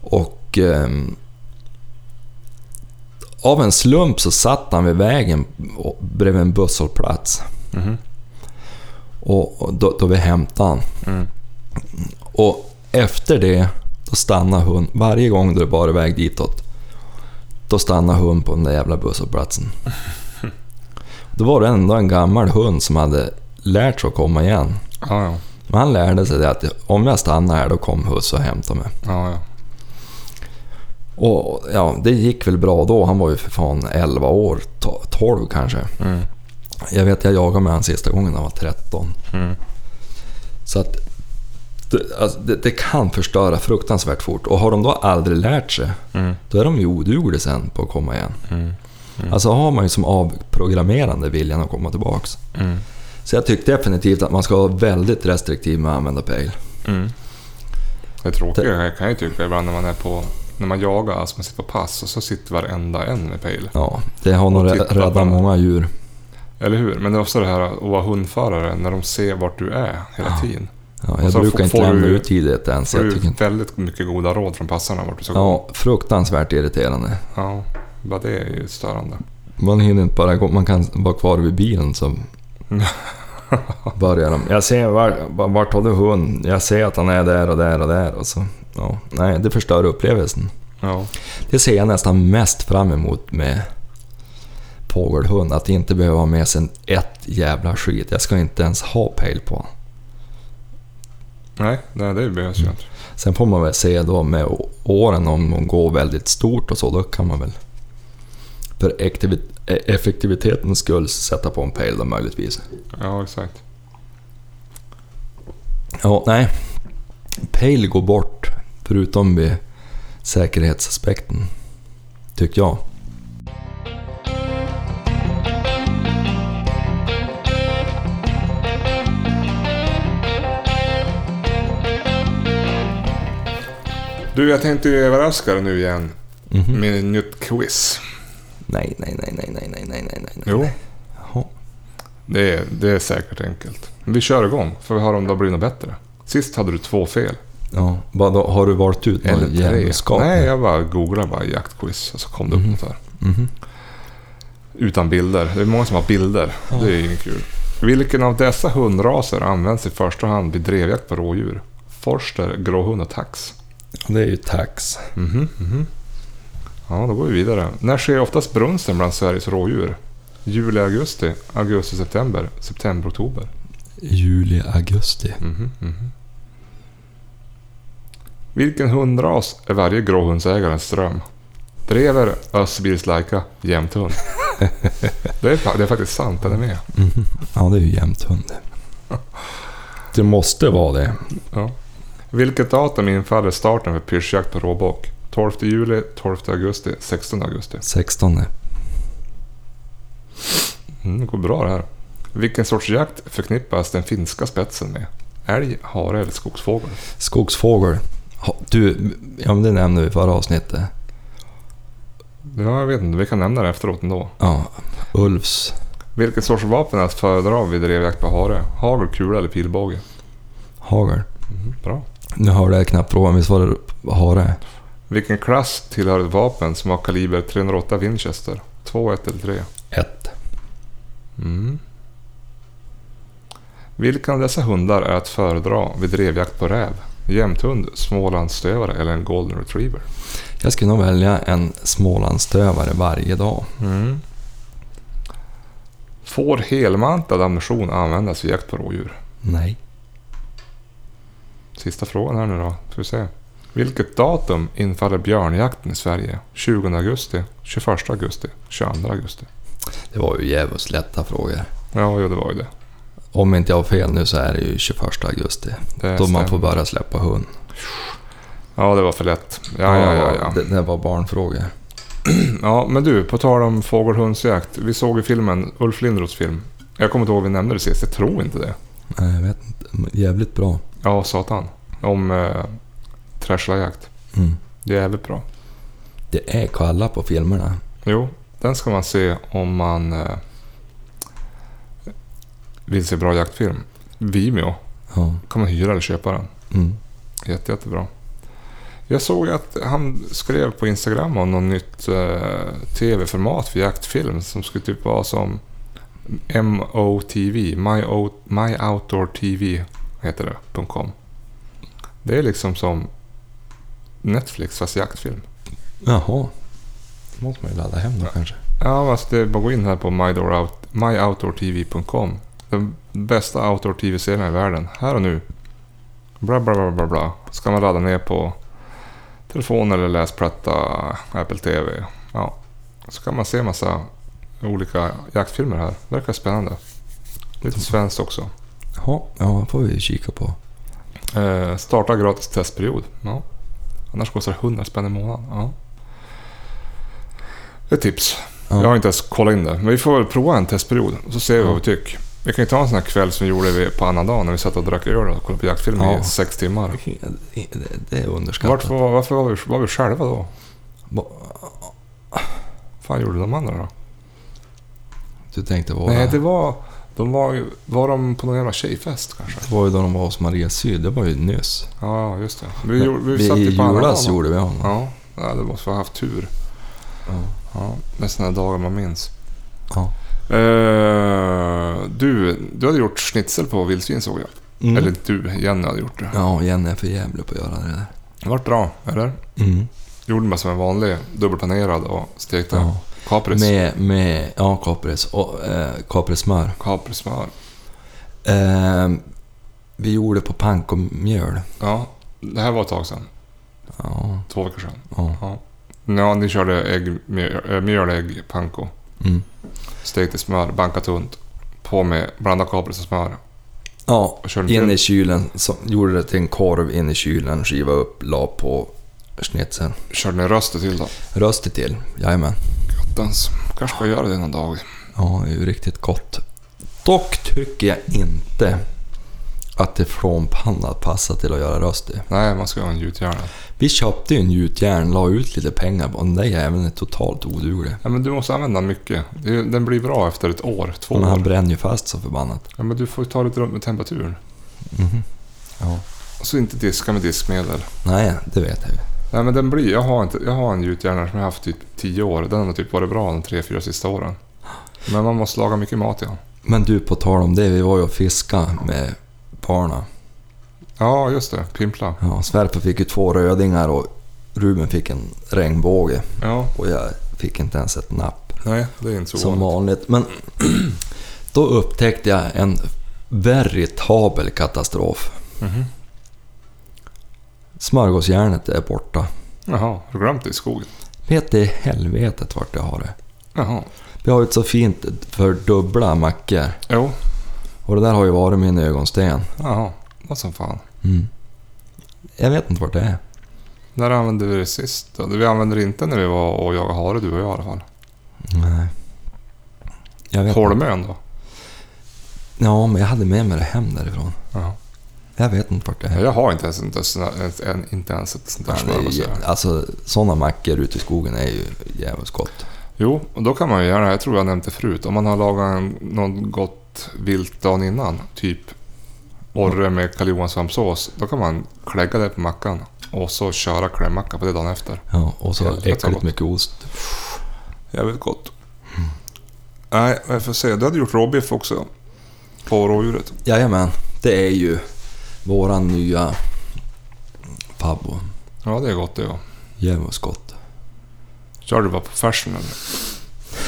Och... ehm, av en slump så satt han vid vägen bredvid en busshållplats. Mhm. Och, och då, då vi hämtade han. Mm. Och efter det, då stannade hund. Varje gång det bar iväg ditåt, då stannade hund på den där jävla busshållplatsen. Då var det ändå en gammal hund som hade lärt sig att komma igen. Ja, ja. Men han lärde sig det att om jag stannar här, då kommer husse och hämtar mig. Ja, ja. Och ja, det gick väl bra då. Han var ju för fan 11 år, to- 12 kanske. Mm. Jag vet, jag jagade med han sista gången han var 13. Mm. Så att det, alltså, det, det kan förstöra fruktansvärt fort. Och har de då aldrig lärt sig, Mm. då är de ju odugliga sen på att komma igen. Mm. Mm. Alltså har man ju som avprogrammerande viljan att komma tillbaks. Så jag tycker definitivt att man ska vara väldigt restriktiv med att använda pejl. Mm. Det tråkiga jag kan jag tycka ibland när man är på när man jagar, alltså man sitter på pass och så sitter varenda en med pejl. Ja, det har nog räddat många djur. Eller hur? Men det är också det här att vara hundförare när de ser vart du är hela Ja. tiden. Ja, jag brukar får- inte får lämna ut tidigt ens. Får Jag du tycker inte... väldigt mycket goda råd från passarna vart du ska gå. Ja, fruktansvärt irriterande. Ja, bara det är ju störande. Man hinner inte bara gå, man kan vara kvar vid bilen så börjar de. Jag ser, var, vart har du hund? Jag ser att han är där och där och där. Och så, ja, nej, det förstör upplevelsen. Ja. Det ser jag nästan mest fram emot med fågelhund. Att inte behöva ha med sig ett jävla skit. Jag ska inte ens ha pejl på. Nej, nej, det behövs ju inte. Sen får man väl se då med åren om de går väldigt stort och så, då kan man väl för effektivitetens skull sätta på en pejl då möjligtvis. Ja, exakt. Ja, nej. Pejl går bort, förutom vid säkerhetsaspekten. Tycker jag. Du, jag tänkte överraska dig nu igen Mhm. med ett nytt quiz. Nej, nej, nej, nej, nej, nej, nej, nej, nej. Jo, Jaha. det är, det är säkert enkelt. Vi kör igång, för vi har om det blir något bättre. Sist hade du två fel. Ja, då, har du valt ut någon Eller tre. Nej, jag bara googlade bara jaktquiz och så kom det upp Mhm. något här. Mhm. Utan bilder. Det är många som har bilder. Ja. Det är ju inget kul. Vilken av dessa hundraser används i första hand vid drevjakt på rådjur? Forster, gråhund och tax. Det är ju tax. Mhm, mhm. Ja, då går vi vidare. När sker oftast brunsten bland Sveriges rådjur? Juli, augusti, augusti, september, september, oktober. Juli, augusti. Mhm, mhm. Vilken hundras är varje gråhundsägarens dröm? Drever, Össerbils Laika, jämthund. det, är, det är faktiskt sant, den är med. Mhm. Ja, det är ju jämthund. Det måste vara det. Ja. Vilket datum infaller starten för pyrschjakt på råbock? 12 juli, 12 augusti, 16 augusti. 16. Mm, det går bra det här. Vilken sorts jakt förknippas den finska spetsen med? Älg, hare eller skogsfågel? Skogsfågel. Du, ja men det nämnde vi i förra avsnittet. Ja, jag vet inte. Vi kan nämna det efteråt ändå. Ja, Ulfs Vilken sorts vapen är att föredra vid drevjakt på hare? Hagel, kula eller pilbåge? hagel. Mm, bra. Nu hörde jag knappt frågan, visst var det hare? Vilken klass tillhör ett vapen som har kaliber 308 Winchester? 2, 1 eller 3? Ett. Mm. Vilken av dessa hundar är att föredra vid drevjakt på räv? Jämthund, smålandsstövare eller en golden retriever? Jag skulle nog välja en smålandsstövare varje dag. Mm. Får helmantad ammunition användas vid jakt på rådjur? Nej. Sista frågan här nu då. Ska vi se. Vilket datum infaller björnjakten i Sverige? 20 augusti, 21 augusti, 22 augusti? Det var ju djävulskt lätta frågor. Ja, jo, det var ju det. Om inte jag har fel nu så är det ju 21 augusti. det Då man får börja släppa hund. Ja, det var för lätt. Ja, ja, ja. ja. Det, det var barnfrågor. Ja, men du, på tal om fågelhundsjakt. Vi såg ju filmen, Ulf Lindroths film. Jag kommer inte ihåg vi nämnde det sist, jag tror inte det. Nej, jag vet inte. Jävligt bra. Ja, satan. Om eh, träslajakt. Mm. Det är jävligt bra. Det är kalla på filmerna. Jo, den ska man se om man eh, vill se bra jaktfilm. Vimeo. Ja. kan man hyra eller köpa den. Mm. Jätte, jättebra. Jag såg att han skrev på Instagram om något nytt eh, tv-format för jaktfilm som skulle typ vara som MOTV, My, o, My Outdoor TV heter det, .com. Det är liksom som Netflix fast jaktfilm. Jaha. Då måste man ju ladda hem då kanske. Ja, alltså det är bara att gå in här på myoutdoor- myoutdoortv.com. Den bästa outdoor tv-serien i världen. Här och nu. Bla, bla, bla, bla, bla. Ska man ladda ner på telefon eller läsplatta, Apple TV. Ja. Så kan man se massa olika jaktfilmer här. Det verkar spännande. Lite svenskt också. Jaha, ja, får vi kika på. Eh, starta gratis testperiod. Ja. Annars kostar det 100 spänn i månaden. Ja. Är tips. Ja. Jag har inte ens kollat in det. Men vi får väl prova en testperiod och så ser vi Ja. vad vi tycker. Vi kan ju ta en sån här kväll som vi gjorde på annandagen när vi satt och drack öl och kollade på jaktfilm Ja. i sex timmar. Det, det är underskattat. Varför, var- varför var vi, var vi själva då? Va- fan gjorde de andra då? Du tänkte vara... Nej, det var... De var, ju, var de på någon jävla tjejfest kanske? det var ju då de var hos Maria Syd. Det var ju nyss. Ja, just det. Vi, gjorde- vi, Vi, satt ju på julas annandagen. gjorde vi honom. Ja, ja, det måste vi ha haft tur. Ja. Ja, det är såna dagar man minns. Ja. Eh, du, du hade gjort schnitzel på vildsvin såg jag. Mm. Eller du, Jenny hade gjort det. Ja, Jenny är för jävlig på att göra det där. Det vart bra, eller? Mm. Gjorde man som en vanlig, dubbelpanerad och stekte Ja. Kapris. Med, med, ja, kapris och eh, kaprismör. Kaprismör. Eh, vi gjorde på pankomjöl. Ja, det här var ett tag sedan. Ja, Två veckor sedan. ja. Ja, ja ni körde ägg, mjöl, äh, mjöl, ägg, panko. Mm. Stekte smör, bankat tunt. På med blandat kapris och smör. Ja, Och in i kylen. Så, gjorde det till en korv in i kylen, skiva upp, la på schnitzeln. Körde ni röster till då? Röster till, jajamän. Gottens. Kanske ska göra det någon dag. Ja, det är ju riktigt gott. Dock tycker jag inte att det frånpanna passar till att göra röst i. Nej, man ska ha en gjutjärn. Vi köpte ju en gjutjärn, la ut lite pengar på den. Den jäveln är totalt oduglig. Ja, men du måste använda den mycket. Den blir bra efter ett år, två Men han år. bränner ju fast så förbannat. Ja, men du får ta lite runt med temperaturen. Mhm. Ja. Och så inte diska med diskmedel. Nej, det vet jag ju. Nej, men den blir... Jag har, inte, jag har en gjutjärn som jag har haft typ 10 år. Den har typ varit bra de tre, fyra sista åren. Men man måste laga mycket mat ja. Men du, på tal om det, vi var ju och fiska med barna. Ja, just det. Pimpla. Ja, Sverper fick ju två rödingar och Ruben fick en regnbåge. Ja, Och jag fick inte ens ett napp. nej, det är inte så Som vanligt. vanligt. Men då upptäckte jag en veritabel katastrof. Mhm. Smörgåsjärnet är borta. Jaha, har du glömt det i skogen? Vet i helvetet vart jag har det. Jaha. Vi har ju ett så fint för dubbla mackor. Jo. Och det där har ju varit min ögonsten. Jaha. Vad som fan. Mm. Jag vet inte vart det är. När använde vi det sist då? Vi använde det inte när vi var och jagade hare, du och jag i alla fall. Nej. Jag vet. Holmön då? Ja, men jag hade med mig det hem därifrån. Jaha. Jag vet inte vart det är. Jag har inte ens, inte, ens, ett sånt där smörgåsjärn. alltså, sådana mackor ute i skogen är ju jävligt gott. Jo, och då kan man ju gärna, jag tror jag nämnt det förut, om man har lagat något gott vilt dagen innan, typ orre med Karl Johan-svampsås, då kan man klägga det på mackan och så köra klämmacka på det dagen efter. Ja, och så äckligt mycket ost. Jävligt gott. Nej, jag får se. Du hade gjort råbiff också. På rådjuret. Jajamän, det är ju våran nya Pabbo. Ja, det är gott det ja. Jävligt gott. Kör du bara på färsen eller?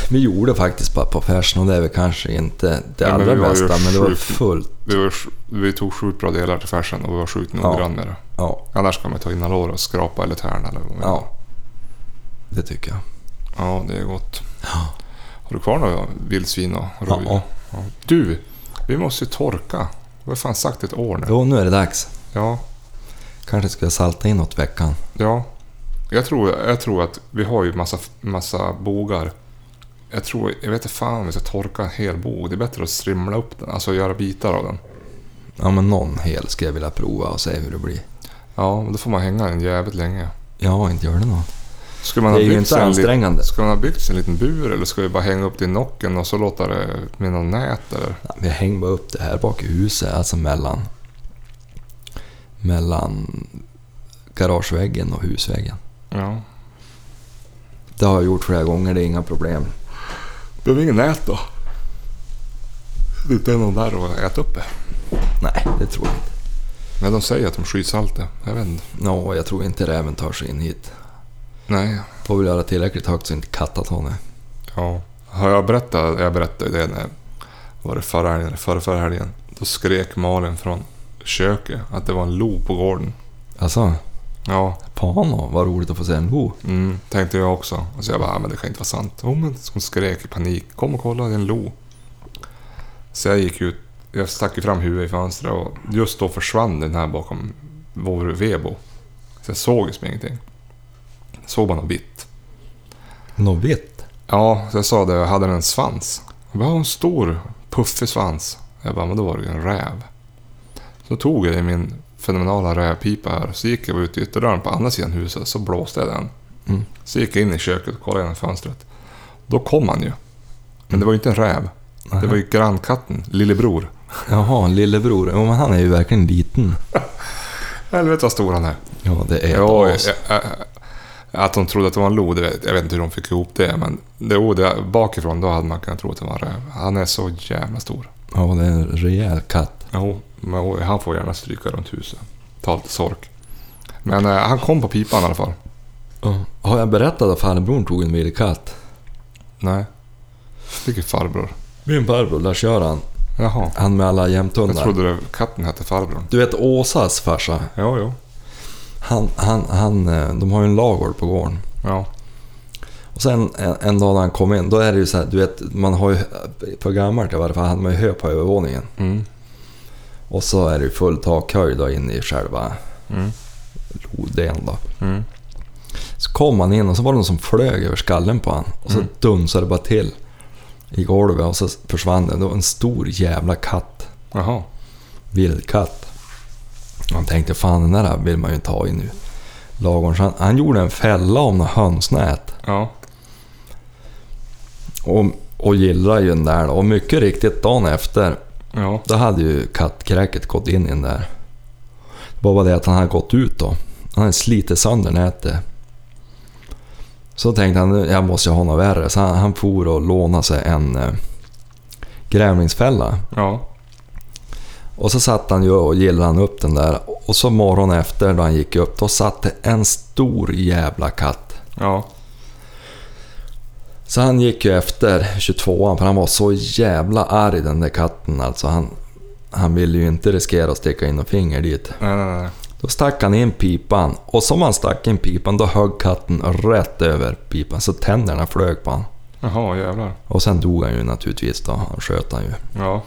Vi gjorde faktiskt bara på färsen och det är väl kanske inte det Ja, allra bästa, men det var fullt. Vi, var, vi tog sjukt bra delar till färsen och vi var sjukt noggrann med det. Ja, Annars kan man ta innanlår och skrapa eller tärna eller vad man ja. Det tycker jag. Ja, det är gott. Ja. Har du kvar några vildsvin och rådjur? Ja. Ja. Du, vi måste ju torka. Har fan sagt ett år nu. Jo, nu är det dags. Ja, Kanske ska jag salta in något veckan. ja. Jag tror, jag tror att vi har ju massa, massa bogar. Jag tror, jag vet inte fan om vi ska torka en hel bog. Det är bättre att strimla upp den, alltså göra bitar av den. Ja, men någon hel ska jag vilja prova och se hur det blir. Ja, men då får man hänga den jävligt länge. Ja, inte gör det något. Ska man Det är ju inte ansträngande. Ska man ha byggt sig en liten bur eller ska vi bara hänga upp det i nocken och så låta det med någon nät eller? Ja, vi hänger bara upp det här bak i huset, alltså mellan... Mellan garageväggen och husväggen. Ja. Det har jag gjort flera gånger, det är inga problem. Behöver ingen nät då? Det är inte någon där och äta upp det. Nej, det tror jag inte. Men de säger att de skyddsalt det. Jag vet inte. Nå, jag tror inte räven tar sig in hit. Nej. Får väl göra tillräckligt högt så inte tar det. Ja. Har jag berättat? Jag berättade ju det när... Var det förra helgen eller förra, förra helgen? Då skrek Malin från köket att det var en lo på gården. Alltså, Ja, Pano, vad roligt att få se en lo. mm, tänkte jag också. Så jag bara, "Ah, men det kan inte vara sant. Jo, men hon skrek i panik. Kom och kolla, det är en lo. Så jag gick ut. Jag stack ju fram huvudet i fönstret och just då försvann den här bakom vår vebo. Så jag såg ju som ingenting. Såg bara något vitt. Något vitt. Ja, så jag sa det. Jag hade en svans. Jag bara, "Ja, en stor puffig svans. Jag bara, men då var det ju en räv. Så tog jag i min fenomenala rävpipa här. Så gick jag ut i ytterdörren på andra sidan huset. Så blåste jag den. Mm. Så gick jag in i köket och kollade genom fönstret. Då kom han ju. Men det var ju inte en räv. Det var ju grannkatten, lillebror. Jaha, lillebror. Jo, men han är ju verkligen liten. Helvete vad stor han är. Ja, det är ett Ja, as. Jag- jag- att de trodde att det var en lo, jag vet inte hur de fick ihop det. Men det, oh, det, bakifrån då hade man kunnat tro att det var en räv. Han är så jävla stor. Ja, det är en rejäl katt. Jo, men oh, han får gärna stryka runt huset. Ta lite sork. Men eh, han kom på pipan i alla fall. Ja. Har jag berättat att farbrorn tog en vildkatt? Nej. Vilken farbror. Min farbror, Lars-Göran. Jaha. Han med alla Jag jämthundar. trodde det, katten hette farbrorn. Du vet Åsas farsa? Jo, jo. Han, han, han, eh, de har ju en lagård på gården. Ja. Och sen en, en dag när han kom in, då är det ju så här, du vet, man har ju, för gammalt i varje fall, hade man ju hö på övervåningen. Mm. Och så är det ju full takhöjd då inne i själva Mm. lodelen då. Mm. Så kom han in och så var det någon som flög över skallen på han Och så Mm. dunsade det bara till i golvet och så försvann det. Det var en stor jävla katt. Jaha. Vildkatt. Han tänkte fan den där vill man ju ta i nu. Lagom. Så han, han gjorde en fälla om något hönsnät. Ja. Och, och gillrade ju den där då. Och mycket riktigt dagen efter, Ja. då hade ju kattkräket gått in i den där. Det var bara det att han hade gått ut då. Han hade slitit sönder nätet. Så tänkte han, "Nu, jag måste ju ha något värre. Så han, han for och lånade sig en eh, grävlingsfälla. Ja. Och så satt han ju och gillrade han upp den där. Och så morgonen efter då han gick upp, då satt det en stor jävla katt. Ja. Så han gick ju efter 22an för han var så jävla arg den där katten alltså. Han, han ville ju inte riskera att sticka in och finger dit. Nej, nej, nej. Då stack han in pipan och som han stack in pipan då högg katten rätt över pipan så tänderna flög på han. Jaha, jävlar. Och sen dog han ju naturligtvis då. Han sköt han ju. Ja.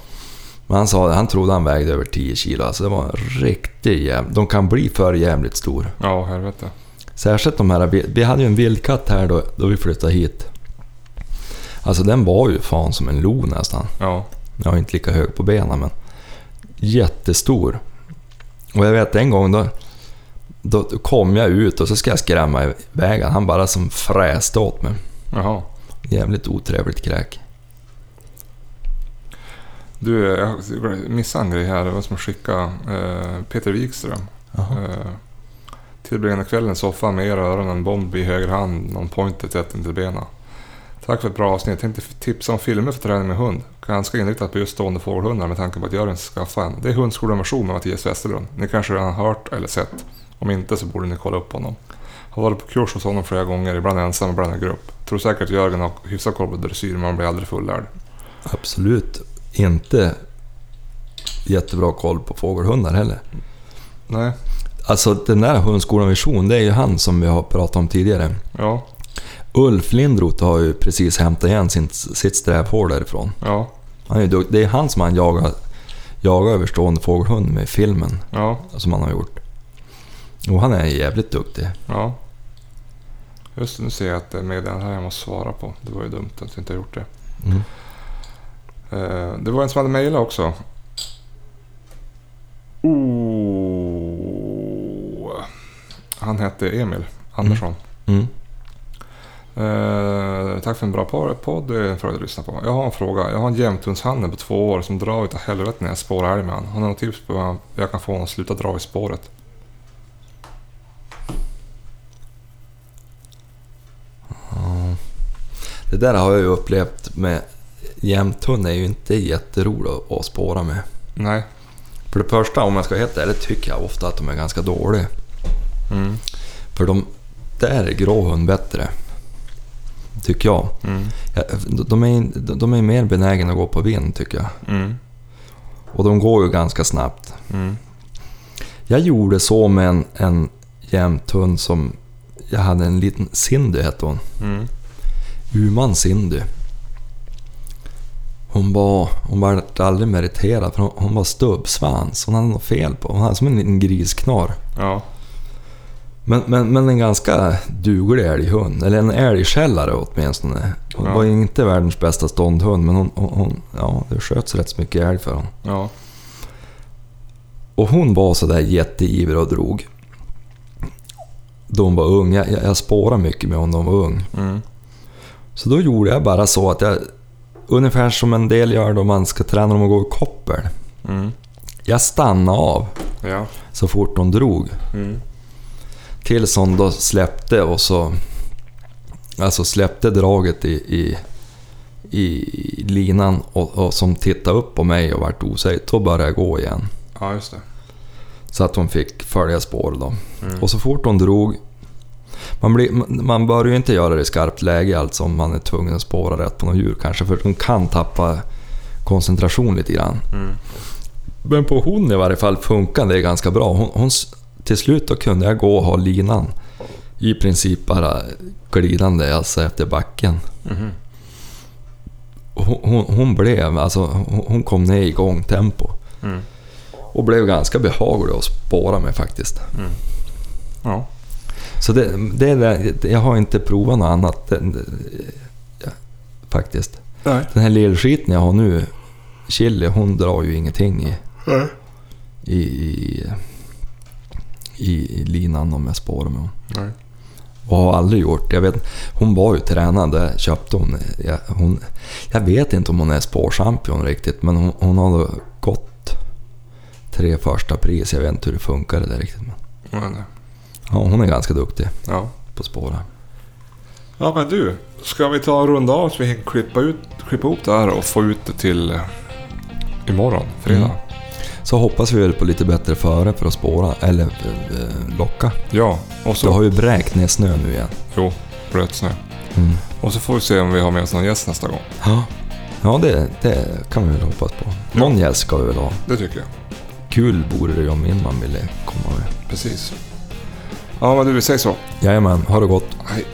Men han sa han trodde han vägde över 10 kilo. Alltså det var en riktig jävla... De kan bli för jävligt stor. Ja, helvete. Särskilt de här... Vi hade ju en vildkatt här då, då vi flyttade hit. Alltså den var ju fan som en lo nästan. Ja. Jag är inte lika hög på benen men jättestor. Och jag vet en gång då, då kom jag ut och så ska jag skrämma iväg han. Han bara som fräste åt mig. Jaha. Jävligt otrevligt kräk. Du, jag missade en grej här. Det var som att skicka eh, Peter Wikström. Eh, tillbringade kvällen i soffan med era öron, en bomb i höger hand, någon pointer tätt intill benen. Tack för ett bra avsnitt. Jag tänkte tipsa om filmer för träning med hund. Ganska inriktat på just stående fågelhundar med tanke på att Jörgen ska skaffa en. Det är Hundskolan version med Mattias Westerlund. Ni kanske redan har hört eller sett. Om inte så borde ni kolla upp honom. Har varit på kurs hos honom flera gånger, ibland ensam, ibland i grupp. Tror säkert Jörgen har hyfsat koll på dressyr, men man blir aldrig fullärd. Absolut inte jättebra koll på fågelhundar heller. Nej, Alltså den där hundskolan Vision, det är ju han som vi har pratat om tidigare. ja, Ulf Lindroth har ju precis hämtat igen sin, sitt strävhår därifrån. ja, Han är dukt- det är han som han jagar, jagar överstående fågelhund med filmen ja, som han har gjort. Och han är jävligt duktig. ja. Just nu ser jag att det är meddelande här jag måste svara på. Det var ju dumt att jag inte har gjort det. Mm. Eh, det var en som hade mejlat också. Oh. Han hette Emil Andersson. Mm. Eh, tack för en bra podd. Det är en fråga att lyssna på. Jag har en fråga. Jag har en jämthundshandel på två år som drar utav helvete när jag spårar älg med honom. Har ni något tips på hur jag kan få honom att sluta dra i spåret? Det där har jag ju upplevt med jämthund är ju inte jätterolig att- spåra med. Nej. För det första, om jag ska heta ärlig, tycker jag ofta att de är ganska dåliga. Mm. För de, där är grå hund bättre. Tycker jag. Mm. Ja, De är, de är mer benägna att gå på vind tycker jag. Mm. Och de går ju ganska snabbt. Mm. Jag gjorde så med en, en jämthund som... Jag hade en liten Cindy hette hon. Mm. Uman Cindy. Hon var, hon var aldrig meriterad för hon, hon var stubbsvans. Hon hade något fel på Hon hade som en liten grisknorr. Ja. Men, men, men en ganska duglig älghund. Eller en älgskällare åtminstone. Hon Ja. var inte världens bästa ståndhund men hon, hon, hon, ja, det sköts rätt så mycket älg för hon. Ja. Och hon var sådär jätteivrig och drog. Då hon var ung. Jag, jag, jag spårade mycket med hon då hon var ung. Mm. Så då gjorde jag bara så att jag... Ungefär som en del gör då man ska träna dem att gå i koppel. Mm. Jag stannade av Ja. så fort hon drog. Mm. Tills hon då släppte och så... Alltså släppte draget i, i, i linan och, och som tittade upp på mig och vart osäker. Då började jag gå igen. Ja, just det. Så att hon fick följa spår då. Mm. Och så fort hon drog... Man, blir, man bör ju inte göra det i skarpt läge alltså om man är tvungen att spåra rätt på något djur kanske. För hon kan tappa koncentration lite grann. Mm. Men på hon i varje fall funkade det ganska bra. Hon, hon, till slut då kunde jag gå och ha linan i princip bara glidande alltså efter backen. Och Hon, hon, hon blev, alltså hon, hon kom ner i gångtempo. Mm. Och blev ganska behaglig att spåra med faktiskt. Mm. Ja. Så det, det är jag har inte provat något annat. Ja, faktiskt. Nej. Den här lillskiten jag har nu, Chili, hon drar ju ingenting i, Nej. i, i, i linan om jag spårar med hon. Nej. Och har aldrig gjort. Jag vet, hon var ju tränad, det köpte hon. Jag, hon. jag vet inte om hon är spårchampion riktigt, men hon, hon har gått tre första pris. Jag vet inte hur det funkar det där riktigt. Men, Men, ja, hon är ganska duktig ja. på spåra. Ja men du, ska vi ta en runda av så vi kan klippa, ut, klippa ihop det här och få ut det till eh, imorgon, fredag? Mm. Så hoppas vi väl på lite bättre före för att spåra, eller eh, locka. Ja, och Så det har ju bräkt ner snö nu igen. Jo, blöt snö. Mm. Och så får vi se om vi har med oss någon gäst nästa gång. Ja, ja det, det kan vi väl hoppas på. Någon gäst ska vi väl ha. Det tycker jag. Kul vore det ju om min man ville komma med. Precis. Ja men du, vi säger så. Jajamän, ha det gott. Hej.